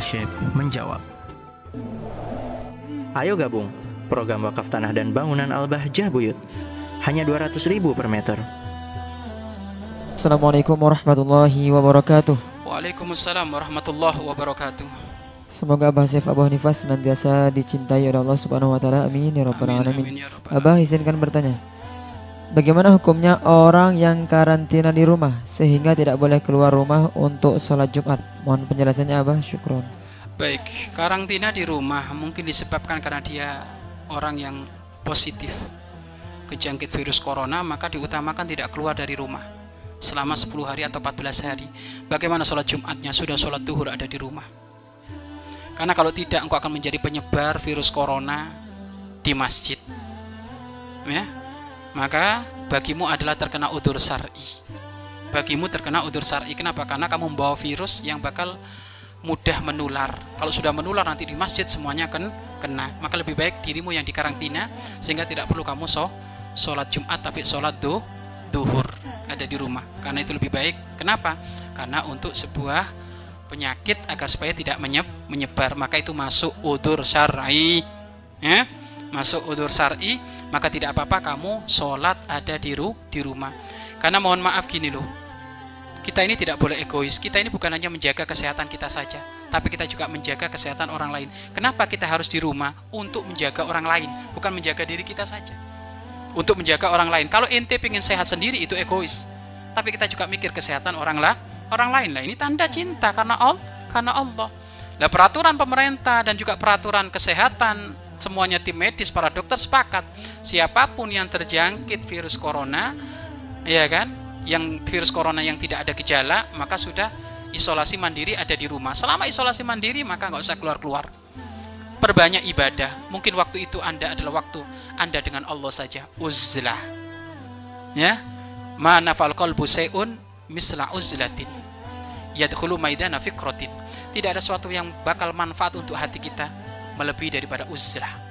Syekh menjawab. Ayo gabung program wakaf tanah dan bangunan Al-Bahjah Buyut. Hanya 200 ribu per meter. Assalamualaikum warahmatullahi wabarakatuh. Waalaikumsalam warahmatullahi wabarakatuh. Semoga Abah Syef Abah Nifas senantiasa dicintai oleh Allah Subhanahu wa taala. Amin ya rabbal Amin, alamin. amin, ya Abah izinkan bertanya. Bagaimana hukumnya orang yang karantina di rumah sehingga tidak boleh keluar rumah untuk sholat Jumat? Mohon penjelasannya Abah, syukron. Baik, karantina di rumah mungkin disebabkan karena dia orang yang positif kejangkit virus corona, maka diutamakan tidak keluar dari rumah selama 10 hari atau 14 hari. Bagaimana sholat Jumatnya? Sudah sholat duhur ada di rumah. Karena kalau tidak, engkau akan menjadi penyebar virus corona di masjid. Ya, maka bagimu adalah terkena udur syar'i. Bagimu terkena udur syar'i. Kenapa? Karena kamu membawa virus yang bakal mudah menular. Kalau sudah menular nanti di masjid semuanya akan kena. Maka lebih baik dirimu yang dikarantina sehingga tidak perlu kamu so, sholat Jumat tapi sholat do, duhur ada di rumah. Karena itu lebih baik. Kenapa? Karena untuk sebuah penyakit agar supaya tidak menyeb, menyebar maka itu masuk udur syar'i ya masuk udur syar'i maka tidak apa-apa kamu sholat ada di ru, di rumah. Karena mohon maaf gini loh kita ini tidak boleh egois. Kita ini bukan hanya menjaga kesehatan kita saja tapi kita juga menjaga kesehatan orang lain. Kenapa kita harus di rumah? Untuk menjaga orang lain bukan menjaga diri kita saja. Untuk menjaga orang lain. Kalau ente pengen sehat sendiri itu egois. Tapi kita juga mikir kesehatan orang lah orang lain lah. Ini tanda cinta karena Allah karena Allah. Nah peraturan pemerintah dan juga peraturan kesehatan semuanya tim medis para dokter sepakat. Siapa pun yang terjangkit virus corona ya kan? Yang virus corona yang tidak ada gejala maka sudah isolasi mandiri ada di rumah. Selama isolasi mandiri maka nggak usah keluar keluar perbanyak ibadah. Mungkin waktu itu anda adalah waktu anda dengan Allah saja. Uzlah. Ya? Mana fal qalbu sayun misla uzlatin. Yadkhulu maidana fikratin. Tidak ada sesuatu yang bakal manfaat untuk hati kita melebihi daripada uzlah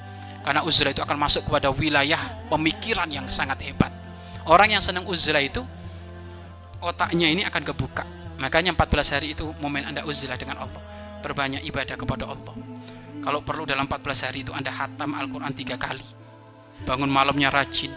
karena uzlah itu akan masuk kepada wilayah pemikiran yang sangat hebat. Orang yang senang uzlah itu otaknya ini akan kebuka. Makanya 14 hari itu momen anda uzlah dengan Allah. Berbanyak ibadah kepada Allah. Kalau perlu dalam 14 hari itu anda hatam Al-Quran tiga kali. Bangun malamnya rajin.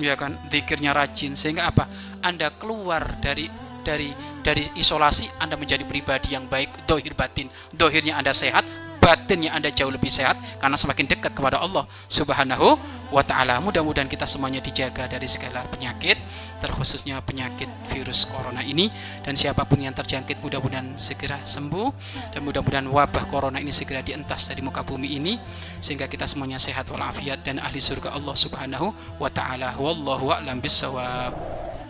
Ya kan? Zikirnya rajin. Sehingga apa? Anda keluar dari dari dari isolasi anda menjadi pribadi yang baik dohir batin. Dohirnya anda sehat batinnya anda jauh lebih sehat karena semakin dekat kepada Allah subhanahu wa ta'ala. Mudah-mudahan kita semuanya dijaga dari segala penyakit terkhususnya penyakit virus corona ini. Dan siapa pun yang terjangkit mudah-mudahan segera sembuh. Dan mudah-mudahan wabah corona ini segera dientas dari muka bumi ini sehingga kita semuanya sehat walafiat dan ahli surga Allah subhanahu wa ta'ala. Wallahu a'lam bisawab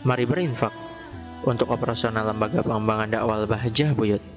Mari berinfak untuk operasional lembaga pengembangan dakwah Al-Bahjah Buyut.